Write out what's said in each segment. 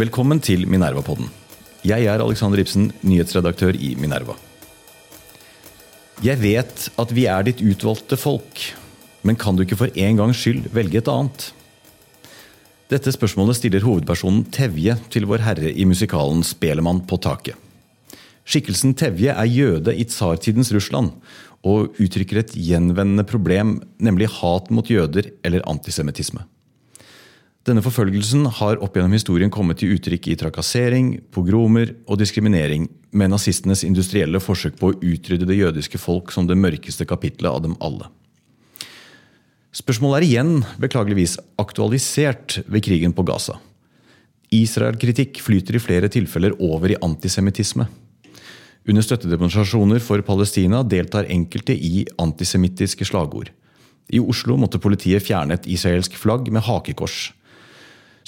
Velkommen til Minerva-podden. Jeg er Alexander Ibsen, nyhetsredaktør i Minerva. Jeg vet at vi er ditt utvalgte folk, men kan du ikke for en gangs skyld velge et annet? Dette spørsmålet stiller hovedpersonen Tevje til Vår Herre i musikalen Spelemann på taket. Skikkelsen Tevje er jøde i tsartidens Russland og uttrykker et gjenvendende problem, nemlig hat mot jøder eller antisemittisme. Denne forfølgelsen har opp gjennom historien kommet til uttrykk i trakassering, pogromer og diskriminering, med nazistenes industrielle forsøk på å utrydde det jødiske folk som det mørkeste kapitlet av dem alle. Spørsmålet er igjen, beklageligvis, aktualisert ved krigen på Gaza. Israel-kritikk flyter i flere tilfeller over i antisemittisme. Under støttedemonstrasjoner for Palestina deltar enkelte i antisemittiske slagord. I Oslo måtte politiet fjerne et israelsk flagg med hakekors.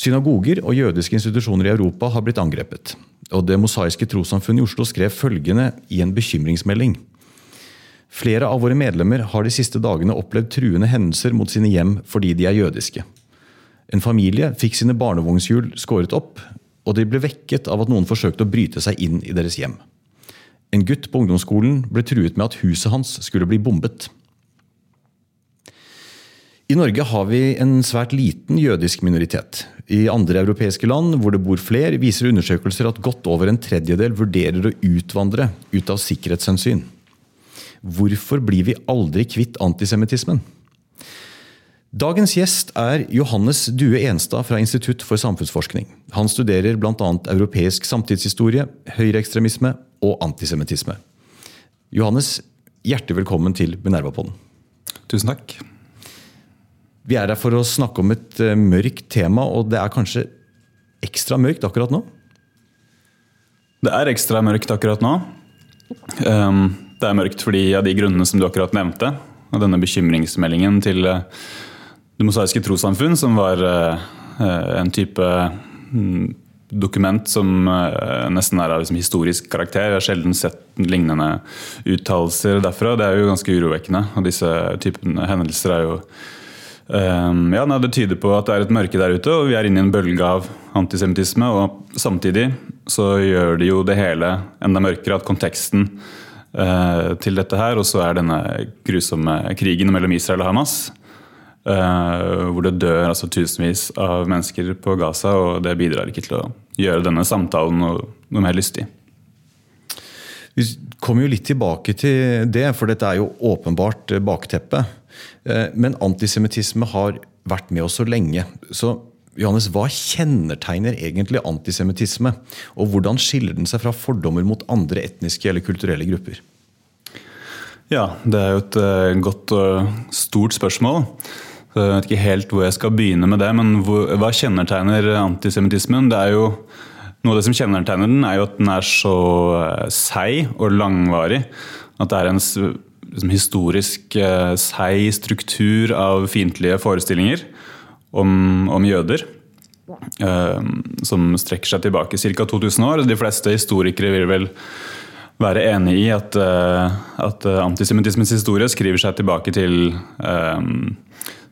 Synagoger og jødiske institusjoner i Europa har blitt angrepet. Og Det mosaiske trossamfunnet i Oslo skrev følgende i en bekymringsmelding. Flere av våre medlemmer har de siste dagene opplevd truende hendelser mot sine hjem fordi de er jødiske. En familie fikk sine barnevognshjul skåret opp, og de ble vekket av at noen forsøkte å bryte seg inn i deres hjem. En gutt på ungdomsskolen ble truet med at huset hans skulle bli bombet. I Norge har vi en svært liten jødisk minoritet. I andre europeiske land hvor det bor flere, viser undersøkelser at godt over en tredjedel vurderer å utvandre ut av sikkerhetshensyn. Hvorfor blir vi aldri kvitt antisemittismen? Dagens gjest er Johannes Due Enstad fra Institutt for samfunnsforskning. Han studerer bl.a. europeisk samtidshistorie, høyreekstremisme og antisemittisme. Johannes, hjertelig velkommen til Minerva-podden. Tusen takk. Vi er her for å snakke om et uh, mørkt tema, og det er kanskje ekstra mørkt akkurat nå? Det er ekstra mørkt akkurat nå. Um, det er mørkt fordi av de grunnene som du akkurat nevnte. Og denne bekymringsmeldingen til uh, Det mosaiske trossamfunn, som var uh, en type um, dokument som nesten er av liksom, historisk karakter. Jeg har sjelden sett lignende uttalelser derfra. Det er jo ganske urovekkende. Og disse typene hendelser er jo Um, ja, Det tyder på at det er et mørke der ute, og vi er inne i en bølge av antisemittisme. Og samtidig så gjør det jo det hele enda mørkere at konteksten uh, til dette her, og så er denne grusomme krigen mellom Israel og Hamas. Uh, hvor det dør altså tusenvis av mennesker på Gaza, og det bidrar ikke til å gjøre denne samtalen noe, noe mer lystig. Vi kommer jo litt tilbake til det, for dette er jo åpenbart bakteppet. Eh, men antisemittisme har vært med oss så lenge. Så Johannes, Hva kjennetegner egentlig antisemittisme? Og hvordan skiller den seg fra fordommer mot andre etniske eller kulturelle grupper? Ja, det er jo et eh, godt og stort spørsmål. Jeg vet ikke helt hvor jeg skal begynne med det, men hva kjennetegner antisemittismen? Det er jo noe av det som kjennetegner den, er jo at den er så eh, seig og langvarig. At det er en liksom, historisk eh, seig struktur av fiendtlige forestillinger om, om jøder. Eh, som strekker seg tilbake ca. 2000 år. De fleste historikere vil vel være enig i at, eh, at antisemittismens historie skriver seg tilbake til, eh,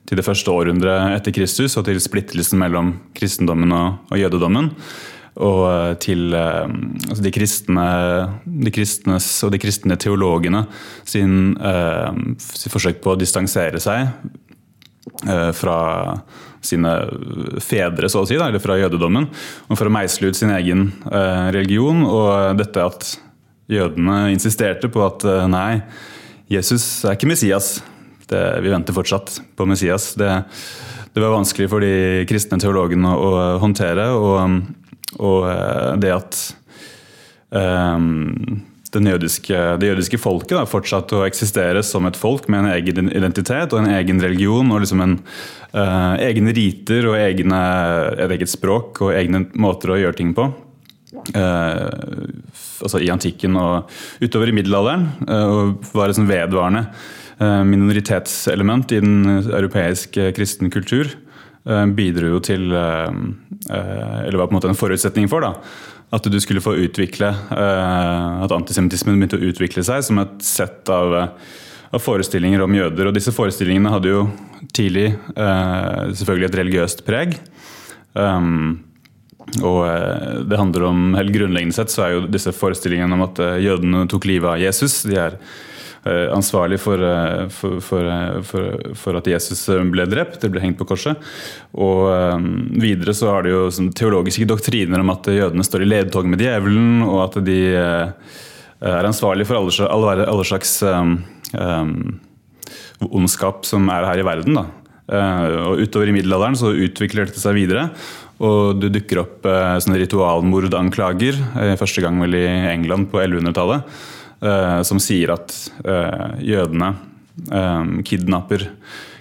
til det første århundret etter Kristus og til splittelsen mellom kristendommen og, og jødedommen og eh, til eh, altså de, kristne, de kristnes og de kristne teologene sin, uh, sin forsøk på å distansere seg uh, fra sine fedre, så å si, da, eller fra jødedommen, og for å meisle ut sin egen uh, religion. Og dette at jødene insisterte på at nei, Jesus er ikke Messias. Det, vi venter fortsatt på Messias. Det, det var vanskelig for de kristne teologene å, å håndtere. og og eh, det at um, jødiske, det jødiske folket da, fortsatte å eksistere som et folk med en egen identitet og en egen religion og liksom en uh, egne riter og egne, et eget språk og egne måter å gjøre ting på. Uh, altså I antikken og utover i middelalderen. Uh, og var et sånn vedvarende minoritetselement i den europeiske kristen kultur. Bidro jo til Eller var på en måte en forutsetning for da, at du skulle få utvikle eh, At antisemittismen begynte å utvikle seg som et sett av, eh, av, forestillinger om jøder. Og disse forestillingene hadde jo tidlig eh, selvfølgelig et religiøst preg. Og det handler om, helt Grunnleggende sett så er jo disse forestillingene om at jødene tok livet av Jesus. de er Eh, ansvarlig for, eh, for, for, for, at Jesus eh, ble drept, eller ble hengt på korset. Og videre så har det jo sånn teologiske doktriner om at jødene står i ledtog med djevelen, og at de er ansvarlig for alle, alle slags um, um, ondskap som er her i verden. Da. Og Utover i middelalderen så utvikler dette seg videre. Og det dukker opp sånne ritualmordanklager, første gang vel i England på 1100-tallet. Eh, som sier at eh, jødene eh, kidnapper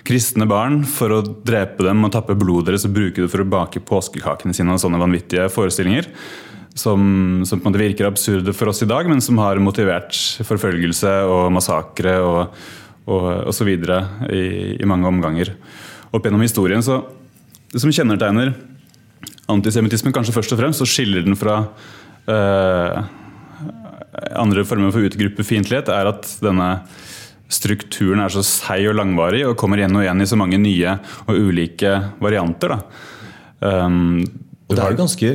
kristne barn for å drepe dem og tappe blodet deres og bruke det for å bake påskekakene sine og sånne vanvittige forestillinger. Som, som, på en måte virker absurde for oss i dag, men som har motivert forfølgelse og massakre og, og, og så videre i, i, mange omganger. Opp gjennom historien så Det som kjennetegner antisemittismen kanskje først og fremst, så skiller den fra øh, andre former for utgruppefiendtlighet er at denne strukturen er så seig og langvarig og kommer igjen og igjen i så mange nye og ulike varianter. Um, og det er ganske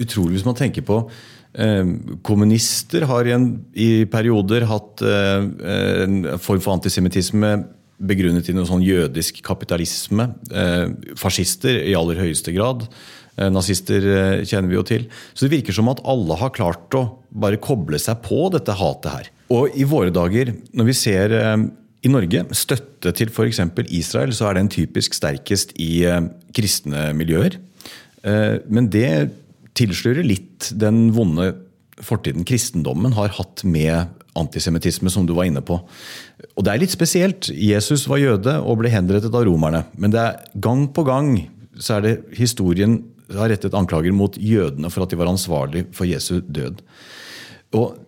utrolig hvis man tenker på um, Kommunister har i, en, i perioder hatt uh, en form for antisemittisme begrunnet i noe sånn jødisk kapitalisme. Uh, fascister i aller høyeste grad. Eh, nazister eh, kjenner vi jo til. Så det virker som at alle har klart å bare koble seg på dette hatet her. Og i våre dager, når vi ser eh, i Norge støtte til f.eks. Israel, så er den typisk sterkest i kristne miljøer. Men det tilslører litt den vonde fortiden kristendommen har hatt med antisemittisme, som du var inne på. Og det er litt spesielt. Jesus var jøde og ble henrettet av romerne. Men det er gang på gang så er det historien har rettet anklager mot jødene for at de var ansvarlig for Jesu død. Og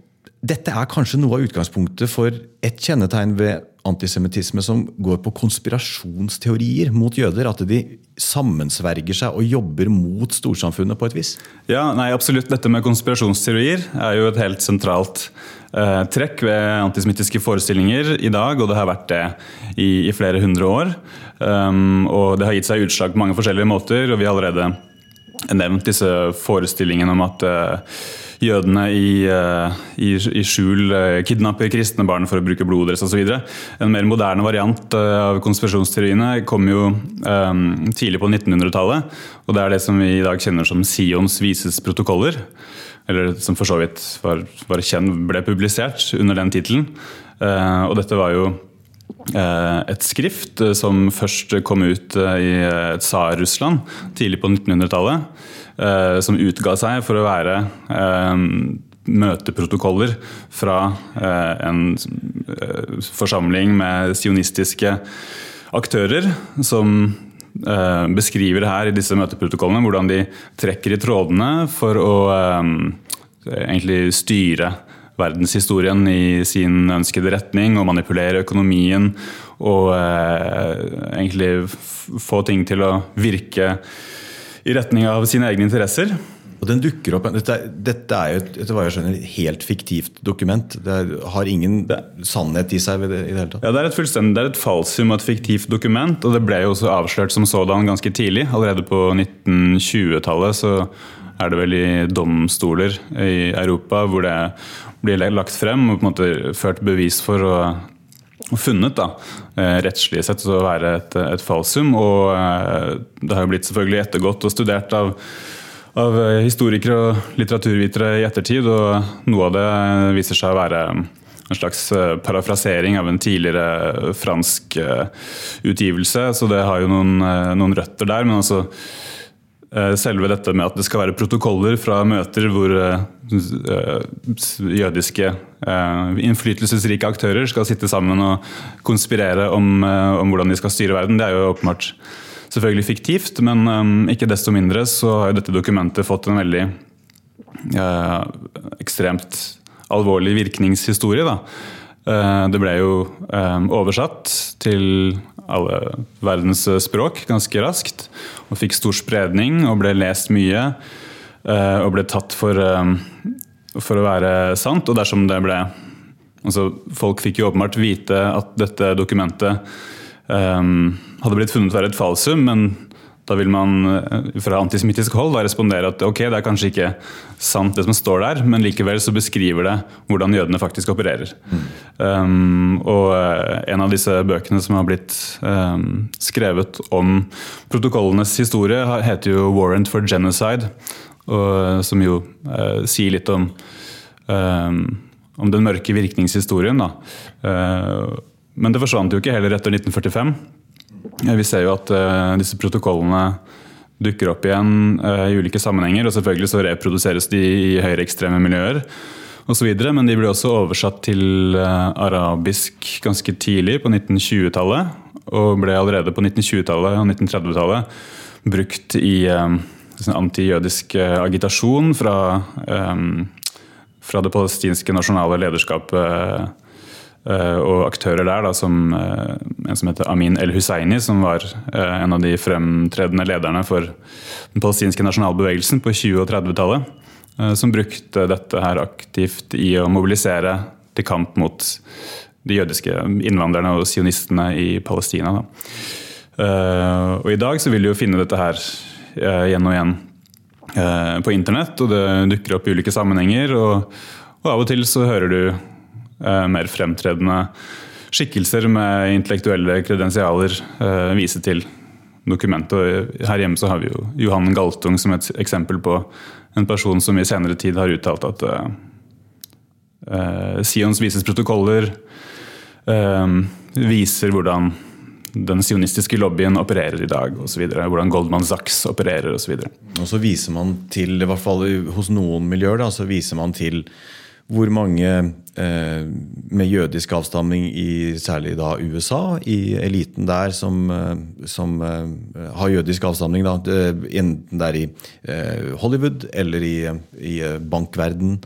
dette er kanskje noe av utgangspunktet for et kjennetegn ved antisemittisme som går på konspirasjonsteorier mot jøder. At de sammensverger seg og jobber mot storsamfunnet på et vis. Ja, nei, absolutt. Dette med konspirasjonsteorier er jo et helt sentralt eh, trekk ved antisemittiske forestillinger i dag, og det har vært det i, i flere hundre år. Um, og det har gitt seg utslag på mange forskjellige måter, og vi har allerede nevnt disse forestillingene om at uh, jødene i, uh, i, i skjul uh, kidnapper kristne barn for å bruke blodet deres osv. En mer moderne variant av konspirasjonsteoriene kom jo um, tidlig på 1900-tallet. og Det er det som vi i dag kjenner som Sions vises protokoller. Eller som for så vidt var, var kjent, ble publisert under den tittelen. og dette var jo et skrift eh, som først kom ut eh, i Tsar-Russland tidlig på 1900-tallet. Som utga seg for å være møteprotokoller fra en forsamling med sionistiske aktører som beskriver her i disse møteprotokollene hvordan de trekker i trådene for å egentlig styre verdenshistorien i sin ønskede retning og manipulere økonomien og eh, egentlig få ting til å virke i retning av sine egne interesser. Og den dukker opp, Dette, dette er jo etter hva jeg skjønner, et helt fiktivt dokument. Det har ingen det, sannhet i seg. I det hele tatt. Ja, Det er et fullstendig, det er et falsum og et fiktivt dokument. og Det ble jo også avslørt som sådan ganske tidlig. Allerede på 1920-tallet så er det vel i domstoler i Europa hvor det blir lagt frem og på en måte ført bevis for og funnet da, eh, rettslig sett å være et, et falsum. Og eh, det har jo blitt selvfølgelig ettergått og studert av, av historikere og litteraturvitere i ettertid. Og noe av det viser seg å være en slags eh, parafrasering av en tidligere fransk utgivelse. Så det har jo noen, noen røtter der. Men altså eh, selve dette med at det skal være protokoller fra møter hvor eh, jødiske innflytelsesrike aktører skal sitte sammen og konspirere om, om hvordan de skal styre verden, det er jo åpenbart selvfølgelig fiktivt. Men ikke desto mindre så har jo dette dokumentet fått en veldig ekstremt alvorlig virkningshistorie. da. Det ble jo oversatt til alle verdens språk ganske raskt. Og fikk stor spredning og ble lest mye. Eh, og ble tatt for, eh, for å være sant. Og dersom det ble altså Folk fikk jo åpenbart vite at dette dokumentet um, hadde blitt funnet å være et falsum, men da vil man eh, fra antisemittisk hold da respondere at ok, det er kanskje ikke sant det som står der, men likevel så beskriver det hvordan jødene faktisk opererer. Mm. Um, og eh, en av disse bøkene som har blitt um, skrevet om protokollenes historie, heter jo 'Warrant for Genocide', og, som jo uh, sier litt om, um, om den mørke virkningshistorien. Da. Uh, men det forsvant jo ikke heller etter 1945. Vi ser jo at uh, disse protokollene dukker opp igjen uh, i ulike sammenhenger. og Selvfølgelig så reproduseres de i høyreekstreme miljøer osv. Men de ble også oversatt til uh, arabisk ganske tidlig, på 1920-tallet. Og ble allerede på 1920-tallet og 1930-tallet brukt i sånn antijødisk agitasjon fra, fra det palestinske nasjonale lederskapet Eh, og aktører der, da, som eh, en som heter Amin El-Husseini, som var eh, en av de fremtredende lederne for den palestinske nasjonalbevegelsen på 20- og 30-tallet. Som brukte dette her aktivt i å mobilisere til kamp mot de jødiske innvandrerne og sionistene i Palestina. Da. Og I dag så vil du jo finne dette her igjen og igjen på internett, og det dukker opp i ulike sammenhenger. og, og av og til så hører du Eh, mer fremtredende skikkelser med intellektuelle kredensialer eh, vise til dokumentet. Her hjemme så har vi jo Johan Galtung som et eksempel på en person som i senere tid har uttalt at uh, Sions vises protokoller uh, viser hvordan den sionistiske lobbyen opererer i dag osv. Hvordan Goldman Sachs opererer osv. Og, og så viser man til, i hvert fall hos noen miljøer, da, så viser man til hvor mange eh, med jødisk avstamning i særlig da USA, i eliten der, som, eh, som eh, har jødisk avstamning, da, enten det er i eh, Hollywood eller i, i eh, bankverden.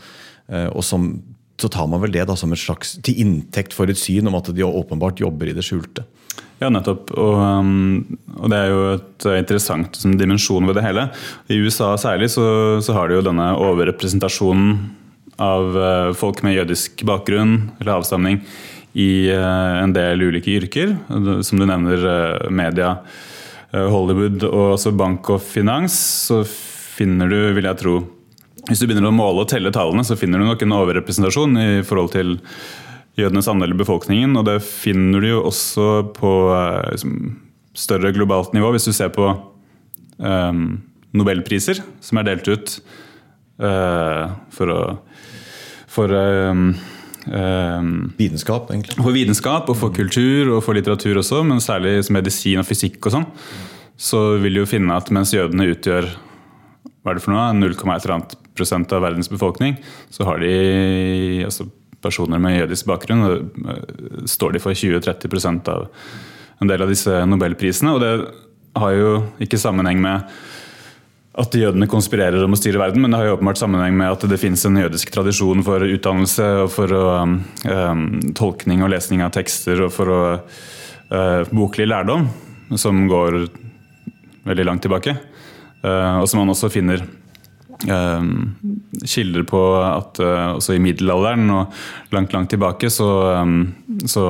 Eh, og som, så tar man vel det da som et slags til inntekt for et syn om at de åpenbart jobber i det skjulte. Ja, nettopp. Og, um, og, det er jo et interessant sånn, dimensjon ved det hele. I USA særlig så, så har de jo denne overrepresentasjonen av eh, folk med jødisk bakgrunn eller avstamning i eh, en del ulike yrker. Som du nevner, eh, media, Hollywood og også bank og finans. Så finner du, vil jeg tro Hvis du begynner å måle og telle tallene, så finner du nok en overrepresentasjon i forhold til jødenes andel i befolkningen. Og det finner du jo også på liksom, større globalt nivå. Hvis du ser på um, nobelpriser som er delt ut for å for um, um, Vitenskap, egentlig. For vitenskap og for kultur og for litteratur også, men særlig medisin og fysikk og sånn. Så vil du finne at mens jødene utgjør hva er det for noe, 0,1 prosent av verdens befolkning, så har de altså personer med jødisk bakgrunn og står de for 20-30% av en del av disse nobelprisene. Og det har jo ikke sammenheng med at jødene konspirerer om å styre verden, men det har jo åpenbart sammenheng med at det finnes en jødisk tradisjon for utdannelse og for å, um, tolkning og lesning av tekster og for å, uh, boklig lærdom, som går veldig langt tilbake. Uh, og som man også finner um, kilder på at uh, også i middelalderen og langt, langt tilbake så, um, så,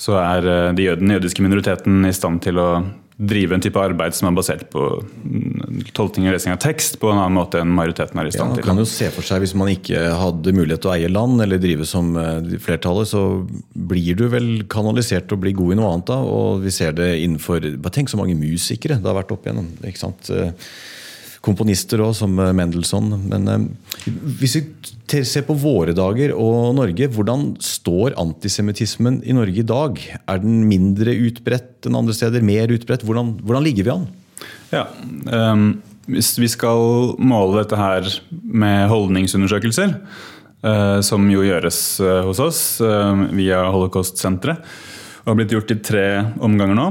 så er uh, de jøden, den jødiske minoriteten i stand til å drive en type arbeid som er basert på mm, tolkning og lesing av tekst på en annen måte enn majoriteten er i stand til. Ja, man kan jo se for seg Hvis man ikke hadde mulighet til å eie land eller drive som eh, flertallet, så blir du vel kanalisert og blir god i noe annet da. Og vi ser det innenfor bare Tenk så mange musikere det har vært opp igjennom. ikke sant? Eh, komponister òg, som eh, Mendelssohn. Men hvis vi ser på våre dager og Norge, hvordan står antisemittismen i Norge i dag? Er den mindre utbredt enn andre steder? Mer utbredt? Hvordan, hvordan ligger vi an? Ja, um, Hvis vi skal måle dette her med holdningsundersøkelser, uh, som jo gjøres uh, hos oss uh, via Holocaust-senteret, og har blitt gjort i tre omganger nå,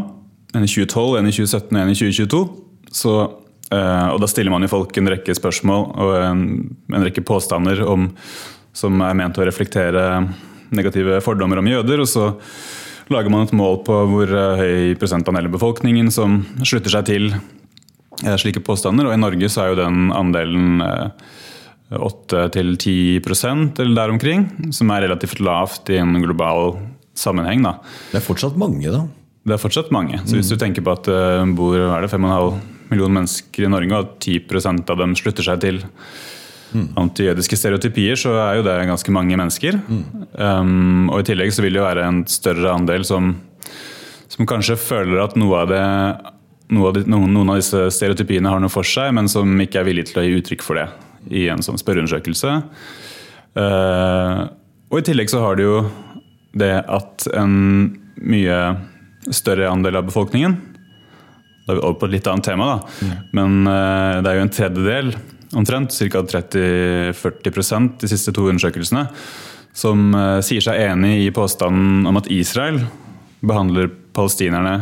en i 2012, en i 2017 og en i 2022, så, og da stiller man jo folk en rekke spørsmål og en, en rekke påstander om, som er ment å reflektere negative fordommer om jøder. og så lager man et mål på hvor høy prosentandel av befolkningen som slutter seg til uh, slike påstander. Og i Norge så er jo den andelen 8-10 eh, eller der omkring, som er relativt lavt i en global sammenheng. Da. Det er fortsatt mange, da? Det er fortsatt mange. Så hvis du tenker på at det eh, bor er det 5,5 millioner mennesker i Norge, og at 10 av dem slutter seg til mm. antijødiske stereotypier, så er jo det ganske mange mennesker. Mm. Um, og i tillegg så vil det jo være en større andel som, som kanskje føler at noe av det av de, noen, noen, av disse stereotypiene har noe for seg, men som ikke er villige til å gi uttrykk for det i en sånn spørreundersøkelse. Uh, og i tillegg så har det jo det at en mye større andel av befolkningen Da er vi over på et litt annet tema, da. Mm. Men uh, det er jo en tredjedel, omtrent, ca. 30-40% de siste to undersøkelsene, som uh, sier seg enig i påstanden om at Israel behandler palestinerne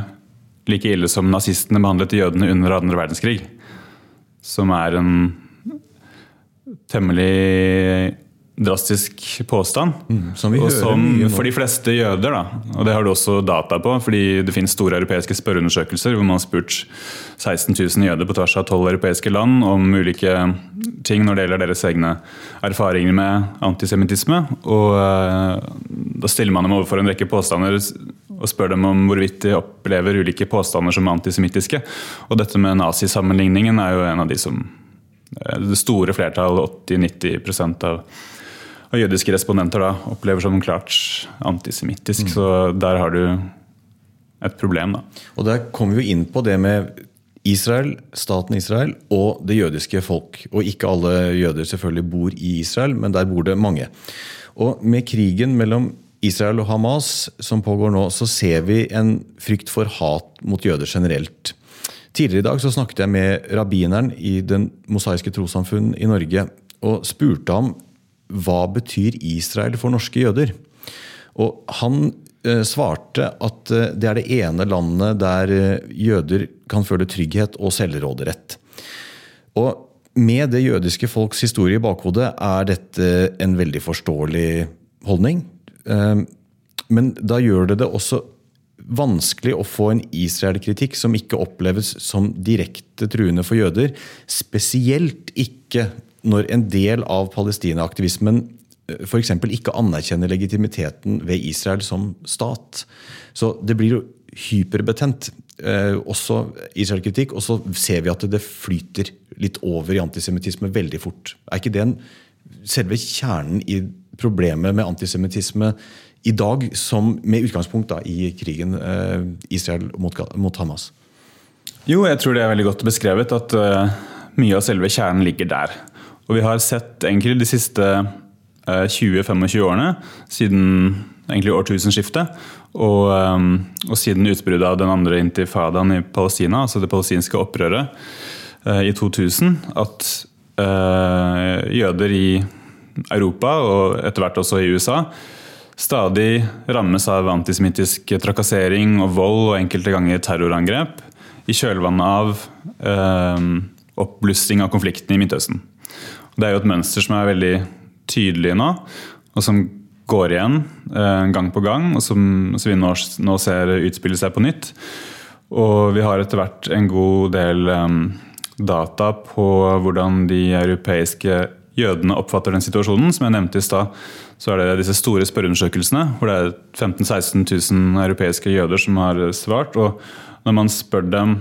like ille som nazistene behandlet jødene under andre verdenskrig. Som er en temmelig drastisk påstand. Mm, som og som for de fleste jøder, da, og det har du også data på, fordi det finnes store europeiske spørreundersøkelser hvor man har spurt 16 000 jøder på tvers av 12 europeiske land om ulike ting når det gjelder deres egne erfaringer med antisemittisme. Og uh, da stiller man dem overfor en rekke påstander og spør dem om hvorvidt de opplever ulike påstander som antisemittiske. Og dette med nazisammenligningen er jo en av de som eh, det store flertall, 80-90% av, av jødiske respondenter, da, opplever som klart antisemittisk. Mm. Så der har du et problem. Da. Og Der kommer vi inn på det med Israel, staten Israel og det jødiske folk. Og ikke alle jøder selvfølgelig bor i Israel, men der bor det mange. Og med krigen mellom Israel og Hamas som pågår nå, så ser vi en frykt for hat mot jøder generelt. Tidligere i dag så snakket jeg med rabbineren i Den mosaiske trossamfunn i Norge og spurte ham hva betyr Israel for norske jøder. Og han eh, svarte at eh, det er det ene landet der eh, jøder kan føle trygghet og selvråderett. Og med det jødiske folks historie i bakhodet er dette en veldig forståelig holdning. Ehm, men da gjør det det også vanskelig å få en Israel-kritikk som ikke oppleves som direkte truende for jøder. Spesielt ikke når en del av palestinaaktivismen eh, f.eks. ikke anerkjenner legitimiteten ved Israel som stat. Så det blir jo hyperbetent, eh, også Israel-kritikk. Og så ser vi at det flyter litt over i antisemittisme veldig fort. Er ikke det en, selve kjernen i problemet med antisemittisme i dag, som med utgangspunkt da, i krigen eh, Israel mot, mot, Hamas? Jo, jeg tror det er veldig godt beskrevet at uh, mye av selve kjernen ligger der. Og vi har sett egentlig de siste uh, eh, 20-25 årene, siden egentlig årtusenskiftet, og, um, og siden utbruddet av den andre intifadaen i Palestina, altså det palestinske opprøret uh, i 2000, at jøder i Europa, og etter hvert også i USA, stadig rammes av antisemittisk trakassering og vold og enkelte ganger terrorangrep i kjølvannet av eh, oppblussing av konflikten i Midtøsten. Det er jo et mønster som er veldig tydelig nå, og som går igjen eh, gang på gang, og som, som vi nå, nå, ser utspille seg på nytt. Og vi har etter hvert en god del eh, data på hvordan de europeiske jødene oppfatter den situasjonen. Som jeg nevnte i stad, så er det disse store spørreundersøkelsene hvor det er 15 000-16 000 europeiske jøder som har svart. Og når man spør dem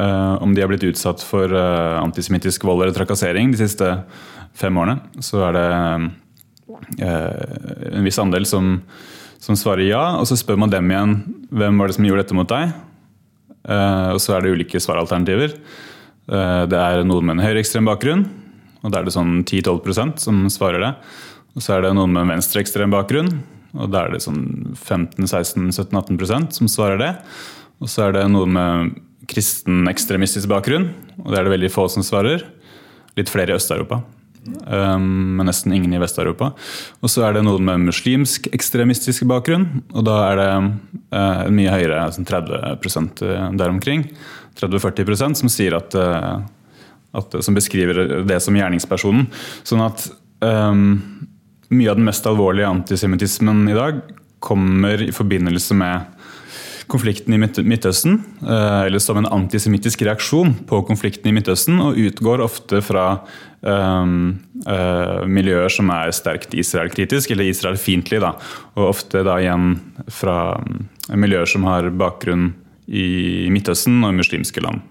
uh, om de har blitt utsatt for uh, antisemittisk vold eller trakassering de siste fem årene, så er det uh, en viss andel som, som, svarer ja. Og så spør man dem igjen hvem var det som gjorde dette mot deg. og så er det ulike svaralternativer. det er noen med en høyreekstrem bakgrunn og Da er det sånn 10-12% som svarer det. Og Så er det noen med en venstreekstrem bakgrunn, og da er det sånn 15-16-17-18% som svarer det. Og så er det noen med kristen ekstremistisk bakgrunn, og det er det veldig få som svarer. Litt flere i Øst-Europa, um, men nesten ingen i Vest-Europa. Og så er det noen med muslimsk ekstremistisk bakgrunn, og da er det uh, mye høyere, sånn 30 der omkring. 30-40% som sier at, uh, at, som beskriver det som gjerningspersonen. Sånn at um, mye av den mest alvorlige antisemittismen i dag kommer i forbindelse med konflikten i Midtøsten, eh, eller som en antisemittisk reaksjon på konflikten i Midtøsten, og utgår ofte fra um, uh, miljøer som er sterkt Israel-kritisk, eller Israel-fiendtlige. Og ofte da igjen fra miljøer som har bakgrunn i Midtøsten og muslimske land.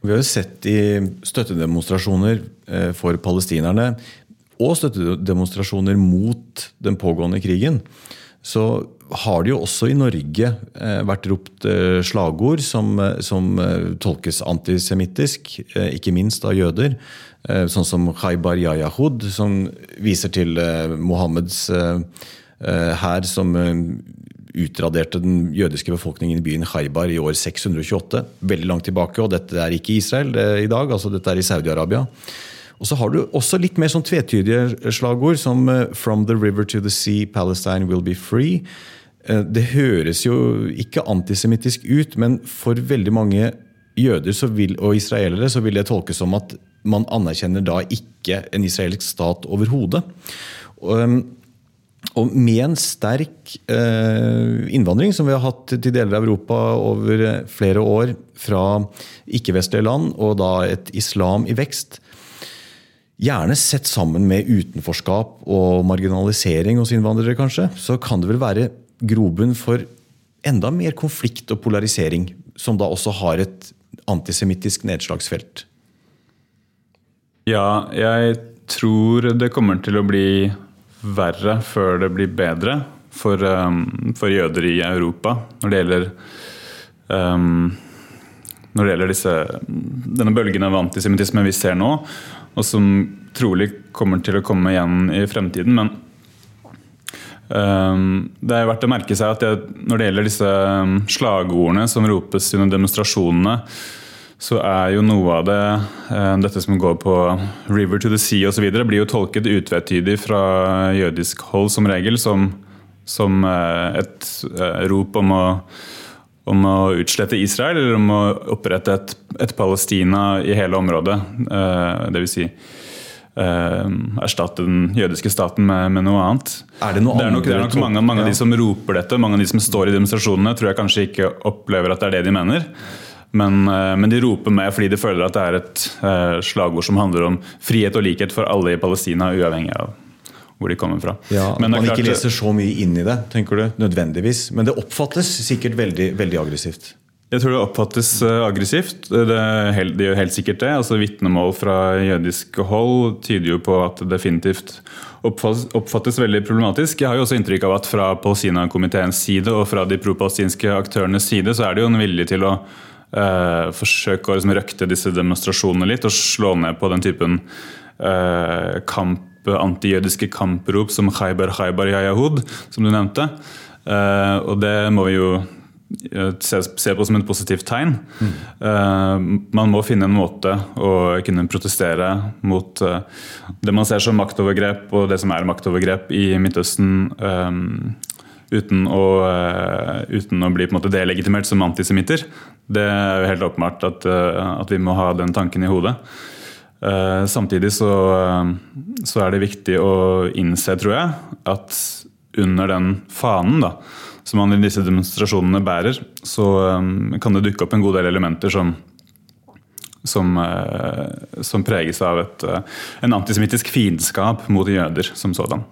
Vi har jo sett i støttedemonstrasjoner for palestinerne og støttedemonstrasjoner mot den pågående krigen, så har det jo også i Norge eh, vært ropt eh, slagord som, eh, som tolkes antisemittisk, ikke minst av jøder. Sånn som Khaybar Yayahud, som viser til Mohammeds hær som utraderte den jødiske befolkningen i byen Khaybar i år 628. Veldig langt tilbake, og dette er ikke Israel i dag, altså dette er i Saudi-Arabia. Og så har du også litt mer sånn tvetydige slagord, som 'From the river to the sea, Palestine will be free'. Eh, det høres jo ikke antisemittisk ut, men for veldig mange jøder vil, og israelere så vil det tolkes som at man anerkjenner da ikke en israelsk stat overhodet. Og, med en sterk eh, innvandring, som vi har hatt til deler av Europa over flere år, fra ikke-vestlige land, og da et islam i vekst, gjerne sett sammen med utenforskap og marginalisering hos innvandrere, kanskje, så kan det vel være grobunn for enda mer konflikt og polarisering, som da også har et antisemittisk nedslagsfelt? Ja, jeg tror det kommer til å bli verre før det blir bedre for, um, for jøder i Europa når det gjelder um, når det gjelder disse, denne bølgen av antisemittisme vi ser nå og som trolig kommer til å komme igjen i fremtiden. Men det er verdt å merke seg at når det gjelder disse um, slagordene som ropes under demonstrasjonene, så er jo noe av det, uh, dette som går på 'river to the sea' osv., blir jo tolket utvetydig fra jødisk hold som regel som, som uh, et uh, rop om å om å utslette Israel eller om å opprette et, et Palestina i hele området. Det vil Si, erstatte den jødiske staten med, med noe annet. Er det, noe det er nok, det er nok mange, mange av de som roper dette, mange av de som står i demonstrasjonene, tror jeg kanskje ikke opplever at det er det de mener. Men, uh, men de roper med fordi de føler at det er et uh, slagord som handler om frihet og likhet for alle i Palestina, uavhengig av hvor de kommer fra. Ja, men Man ikke leser så mye inn i det, tenker du, nødvendigvis. Men det oppfattes sikkert veldig, veldig aggressivt. Jeg tror det oppfattes eh, aggressivt. Det, gjør helt sikkert det. Altså Vitnemål fra jødiske hold tyder jo på at det definitivt oppfattes, oppfattes veldig problematisk. Jeg har jo også inntrykk av at fra Palestina-komiteens side og fra de pro-palestinske aktørenes side så er det jo en vilje til å uh, forsøke å liksom, røkte disse demonstrasjonene litt og slå ned på den typen uh, kamp antijødiske kamprop som Khaybar Khaybar Yayahud, som du nevnte. Uh, og det må vi jo eh, se, se på som et positivt tegn. Mm. Man må finne en måte å kunne protestere mot uh, det man ser som maktovergrep, og det som er maktovergrep i Midtøsten. Uten å, uten å, bli på en måte delegitimert som antisemitter. Det er jo helt åpenbart at, at vi må ha den tanken i hodet. Eh, samtidig så, eh, så, er det viktig å innse, tror jeg, at under den fanen da, som man i disse demonstrasjonene bærer, så um, kan det dukke opp en god del elementer som, som, uh, som preges av et, uh, en antisemittisk fiendskap mot jøder som sådan.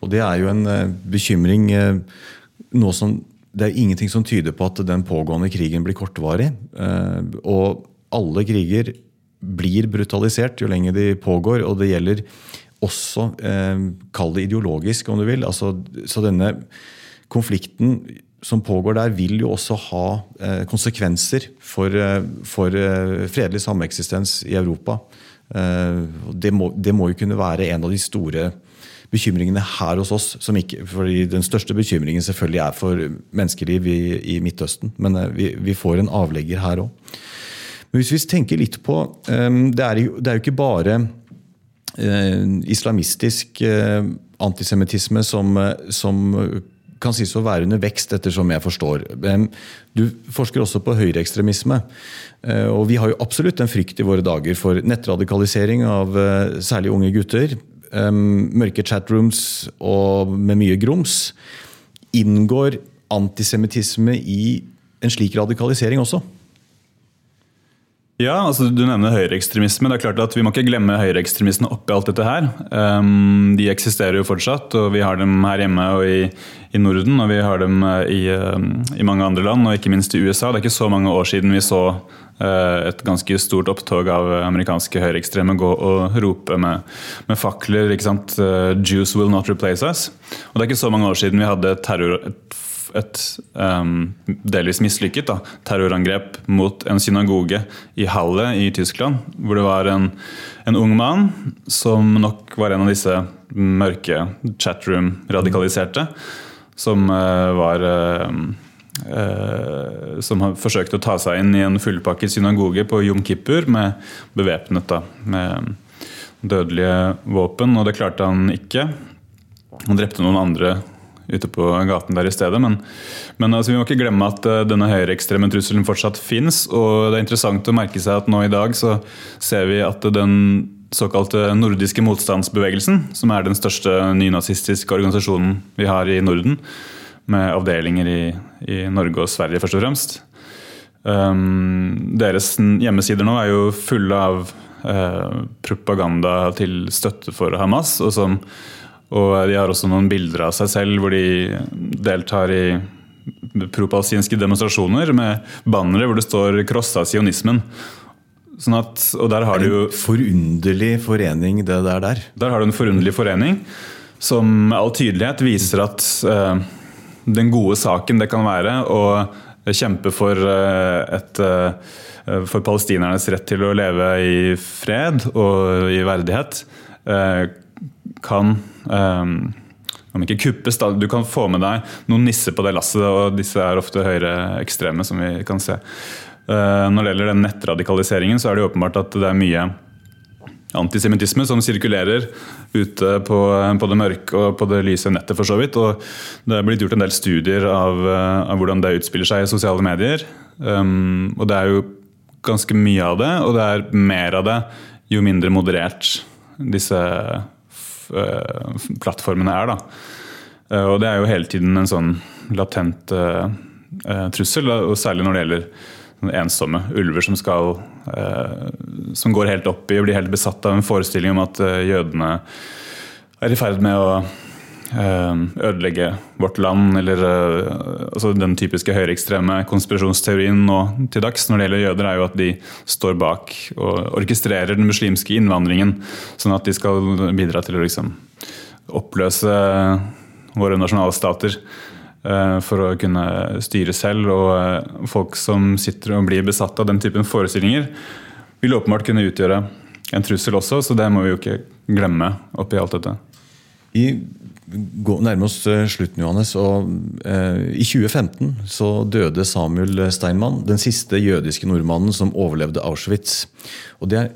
Og Det er jo en uh, bekymring. nå som, det er ingenting som tyder på at den pågående krigen blir kortvarig. Og alle kriger blir brutalisert jo lenger de pågår. Og det gjelder også, eh, kall det ideologisk, om du vil. Altså, så denne konflikten som pågår der, vil jo også ha eh, konsekvenser for, eh, for eh, fredelig sameksistens i Europa. Det må, det må, jo kunne være en av de store bekymringene her hos oss. Som ikke, fordi Den største bekymringen selvfølgelig er for menneskeliv i, i Midtøsten. Men vi, vi, får en avlegger her òg. Hvis vi tenker litt på det, er jo, det, er jo, ikke bare islamistisk antisemittisme som, som kan sies å være under vekst, ettersom jeg forstår. Du forsker også på høyreekstremisme. Eh, og vi har jo absolutt en frykt i våre dager for nettradikalisering av eh, særlig unge gutter. Mørke chatrooms og med mye grums. Inngår antisemittisme i en slik radikalisering også? Ja, altså Du nevner høyreekstremisme. Det er klart at Vi må ikke glemme høyreekstremistene oppi alt dette her. Um, de eksisterer jo fortsatt, og vi har dem her hjemme og i, i Norden. Og vi har dem eh, i, um, i, mange andre land, og ikke minst i USA. Det er ikke så mange år siden vi så uh, et ganske stort opptog av amerikanske høyreekstreme gå og rope med, med fakler. ikke sant? Uh, 'Jews will not replace us'. Og Det er ikke så mange år siden vi hadde terror, et et um, delvis mislykket da, terrorangrep mot en synagoge i Halle i Tyskland. Hvor det var en, en ung mann som nok var en av disse mørke chatroom-radikaliserte. Som uh, var uh, uh, Som forsøkte å ta seg inn i en fullpakket synagoge på Jom Kippur med bevæpnet med dødelige våpen, og det klarte han ikke. Han drepte noen andre ute på gaten der i stedet. Men, men altså, vi må ikke glemme at uh, denne høyreekstreme trusselen fortsatt fins. Og det er interessant å merke seg at nå i dag så ser vi at den såkalte nordiske motstandsbevegelsen, som er den største nynazistiske organisasjonen vi har i Norden, med avdelinger i, i Norge og Sverige først og fremst. Um, deres hjemmesider nå er jo fulle av uh, propaganda til støtte for Hamas, og som og de har også noen bilder av seg selv hvor de deltar i propalestinske demonstrasjoner med bannere hvor det står 'krossa sionismen'. Sånn at, og der har er en forunderlig forening, det der der. Der har du en forunderlig forening som med all tydelighet viser at uh, den gode saken det kan være å kjempe for, uh, et, uh, for palestinernes rett til å leve i fred og i verdighet, kan um, om ikke kuppes, da. Du kan få med deg noen nisser på det lasset, og disse er ofte høyreekstreme, som vi kan se. Uh, når det gjelder den nettradikaliseringen, så er det åpenbart at det er mye antisemittisme som sirkulerer ute på, på, det mørke og på det lyse nettet, for så vidt. Og det er blitt gjort en del studier av, uh, av hvordan det utspiller seg i sosiale medier. Um, og det er jo ganske mye av det, og det er mer av det jo mindre moderert disse Eh, plattformene er. Da. Eh, og det er jo hele tiden en sånn latent uh, trussel, og særlig når det gjelder ensomme ulver som, skal, som går helt opp i og blir helt besatt av en forestilling om at jødene er i ferd med å ødelegge vårt land, eller altså den typiske høyreekstreme konspirasjonsteorien nå til dags når det gjelder jøder, er jo at de står bak og orkestrerer den muslimske innvandringen, sånn at de skal bidra til å liksom oppløse våre nasjonalstater stater for å kunne styre selv. Og eh, folk som sitter og blir besatt av den typen forestillinger, vil åpenbart kunne utgjøre en trussel også, så det må vi jo ikke glemme oppi alt dette. Vi nærmer oss eh, slutten, Johannes. og eh, I 2015 så døde Samuel Steinmann, den siste jødiske nordmannen som overlevde Auschwitz. Og Det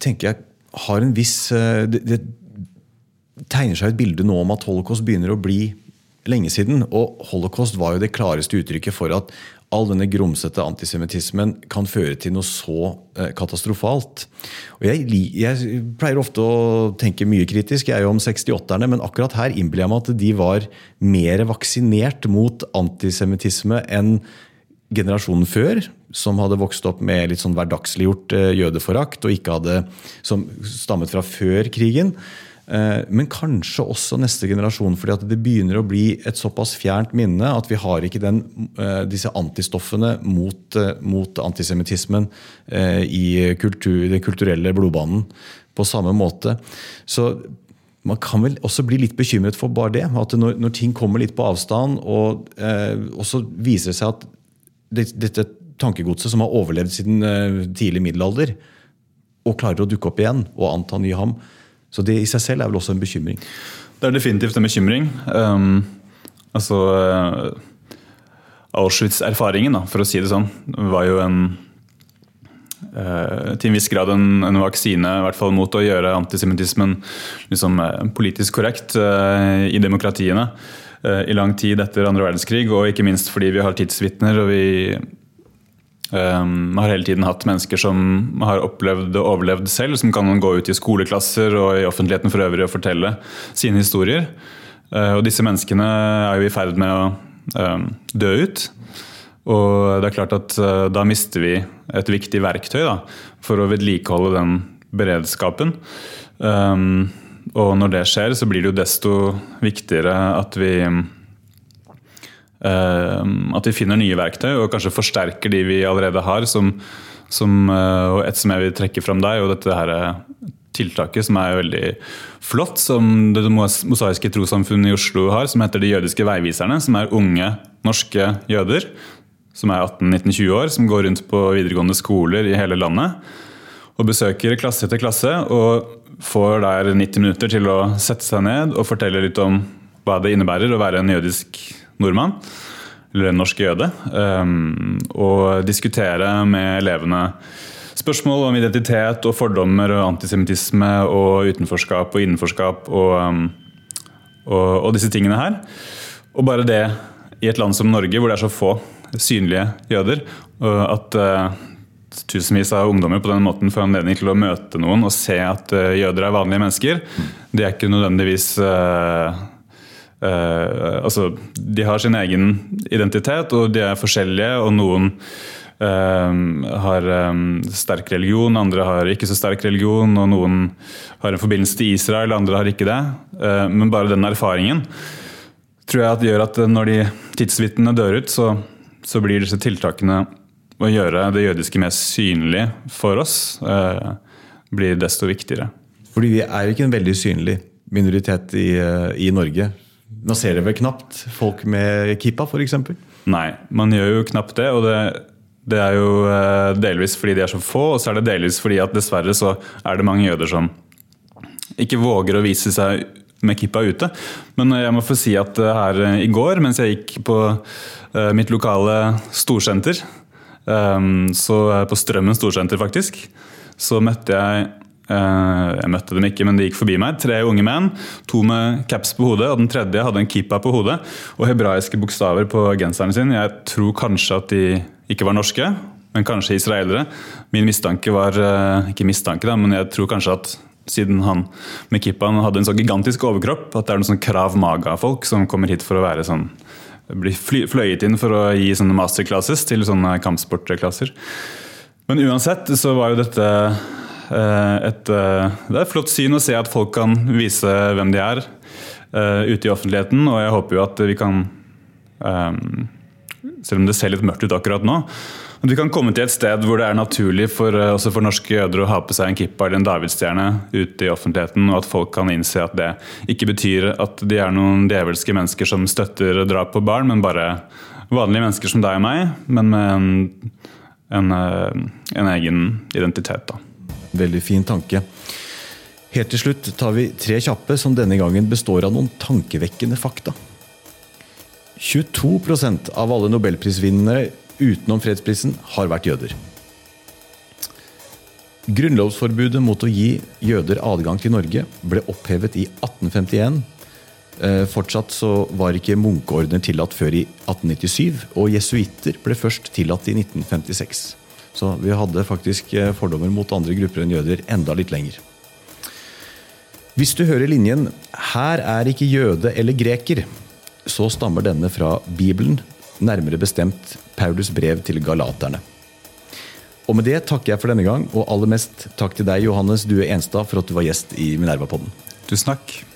tenker jeg har en viss det, det tegner seg et bilde nå om at holocaust begynner å bli lenge siden. Og holocaust var jo det klareste uttrykket for at all denne grumsete antisemittismen kan føre til noe så eh, katastrofalt. Og jeg, jeg, pleier ofte å tenke mye kritisk jeg er jo om 68-erne, men akkurat her innbiller jeg meg at de var mer vaksinert mot antisemittisme enn generasjonen før, som hadde vokst opp med litt sånn hverdagsliggjort eh, jødeforakt, og ikke hadde, som stammet fra før krigen. Eh, men kanskje også neste generasjon, fordi det begynner å bli et såpass fjernt minne at vi har ikke den, eh, disse antistoffene mot, eh, mot antisemittismen i kultur, den kulturelle blodbanen på samme måte. Så man kan vel også bli litt bekymret for bare det. At når, når ting kommer litt på avstand, og, eh, så viser det seg at det, dette tankegodset som har overlevd siden eh, tidlig middelalder, og klarer å dukke opp igjen og anta ny ham, Så det i seg selv er vel også en bekymring. Det er definitivt en bekymring. Um, altså uh, Auschwitz-erfaringen, for å si det sånn, var jo en uh, til en viss grad en, en, vaksine i hvert fall mot å gjøre antisemittismen liksom, politisk korrekt uh, i demokratiene i lang tid etter andre verdenskrig, og ikke minst fordi vi har tidsvitner og vi Um, har hele tiden hatt mennesker som har opplevd og overlevd selv, som kan gå ut i skoleklasser og i offentligheten for øvrig og fortelle sine historier. Uh, og disse menneskene er jo i ferd med å um, dø ut. Og det er klart at uh, da mister vi et viktig verktøy da, for å vedlikeholde den beredskapen. Um, og når det skjer, så blir det jo desto viktigere at vi at vi finner nye verktøy og kanskje forsterker de vi allerede har. Som, som, eh, og et som jeg vil trekke fram deg, og dette her eh, tiltaket som er veldig flott, som Det mosaiske trossamfunnet i Oslo har, som heter De jødiske veiviserne. Som er unge norske jøder som er 18-19-20 år, som går rundt på videregående skoler i hele landet. Og besøker klasse etter klasse og får der 90 minutter til å sette seg ned og fortelle litt om hva det innebærer å være en jødisk nordmann, eller en norsk jøde, um, og diskutere med elevene spørsmål om identitet og fordommer og antisemittisme og utenforskap og innenforskap og, um, og, og, disse tingene her. Og bare det i et land som Norge, hvor det er så få synlige jøder, at uh, tusenvis av ungdommer på den måten får anledning til å møte noen og se at uh, jøder er vanlige mennesker, det er ikke nødvendigvis uh, Uh, altså, de har sin egen identitet, og de er forskjellige. og Noen uh, har um, sterk religion, andre har ikke så sterk religion. og Noen har en forbindelse til Israel, andre har ikke det. Uh, men bare den erfaringen tror jeg at gjør at når de tidsvitnene dør ut, så, så, blir disse tiltakene å gjøre det jødiske mer synlig for oss, blir desto viktigere. Fordi vi er jo ikke en veldig synlig minoritet i, i Norge. Nå ser dere vel knapt folk med kippa, f.eks.? Nei, man gjør jo knapt det. og det, det er jo eh, delvis fordi de er så få, og så er det delvis fordi at dessverre så er det mange jøder som ikke våger å vise seg med kippa ute. Men jeg må få si at eh, her i går, mens jeg gikk på eh, mitt lokale storsenter, så på Strømmen storsenter faktisk, så møtte jeg Eh, jeg møtte dem ikke, men de gikk forbi meg. Tre unge menn, to med caps på hodet, og den tredje hadde en kippa på hodet og hebraiske bokstaver på genseren sin. Jeg tror kanskje at de ikke var norske, men kanskje israelere. Min mistanke var eh, Ikke mistanke, da, men jeg tror kanskje at siden han med kippaen hadde en så gigantisk overkropp, at det er noen sånn krav maga-folk som kommer hit for å være sånn blir fløyet inn for å gi sånne masterclasses til sånne kampsportklasser. Men uansett så var jo dette Eh, et, eh, det er et flott syn å se at folk kan vise hvem de er eh, ute i offentligheten. Og jeg håper jo at vi kan, selv om det ser litt mørkt ut akkurat nå, at vi kan komme til et sted hvor det er naturlig for, også for norske jøder å ha på seg en kippa eller en davidsstjerne ute i offentligheten, og at folk kan innse at det ikke betyr at de er noen djevelske mennesker som støtter drap på barn, men bare vanlige mennesker som deg og meg, men med en, en, en egen identitet. da. Veldig fin tanke. Helt til slutt tar vi tre kjappe som denne gangen består av noen tankevekkende fakta. 22% av alle nobelprisvinnere utenom fredsprisen har vært jøder. Grunnlovsforbudet mot å gi jøder adgang til Norge ble opphevet i 1851. Eh, fortsatt så var ikke munkeordener tillatt før i 1897, og jesuitter ble først tillatt i 1956. Så vi hadde faktisk eh, fordommer mot andre grupper enn jøder enda litt lenger. Hvis du hører linjen 'Her er ikke jøde eller greker', så stammer denne fra Bibelen, nærmere bestemt Paulus brev til galaterne. Og med det takker jeg for denne gang, og aller mest takk til deg, Johannes Due Enstad, for at du var gjest i Minerva-podden. Tusen takk.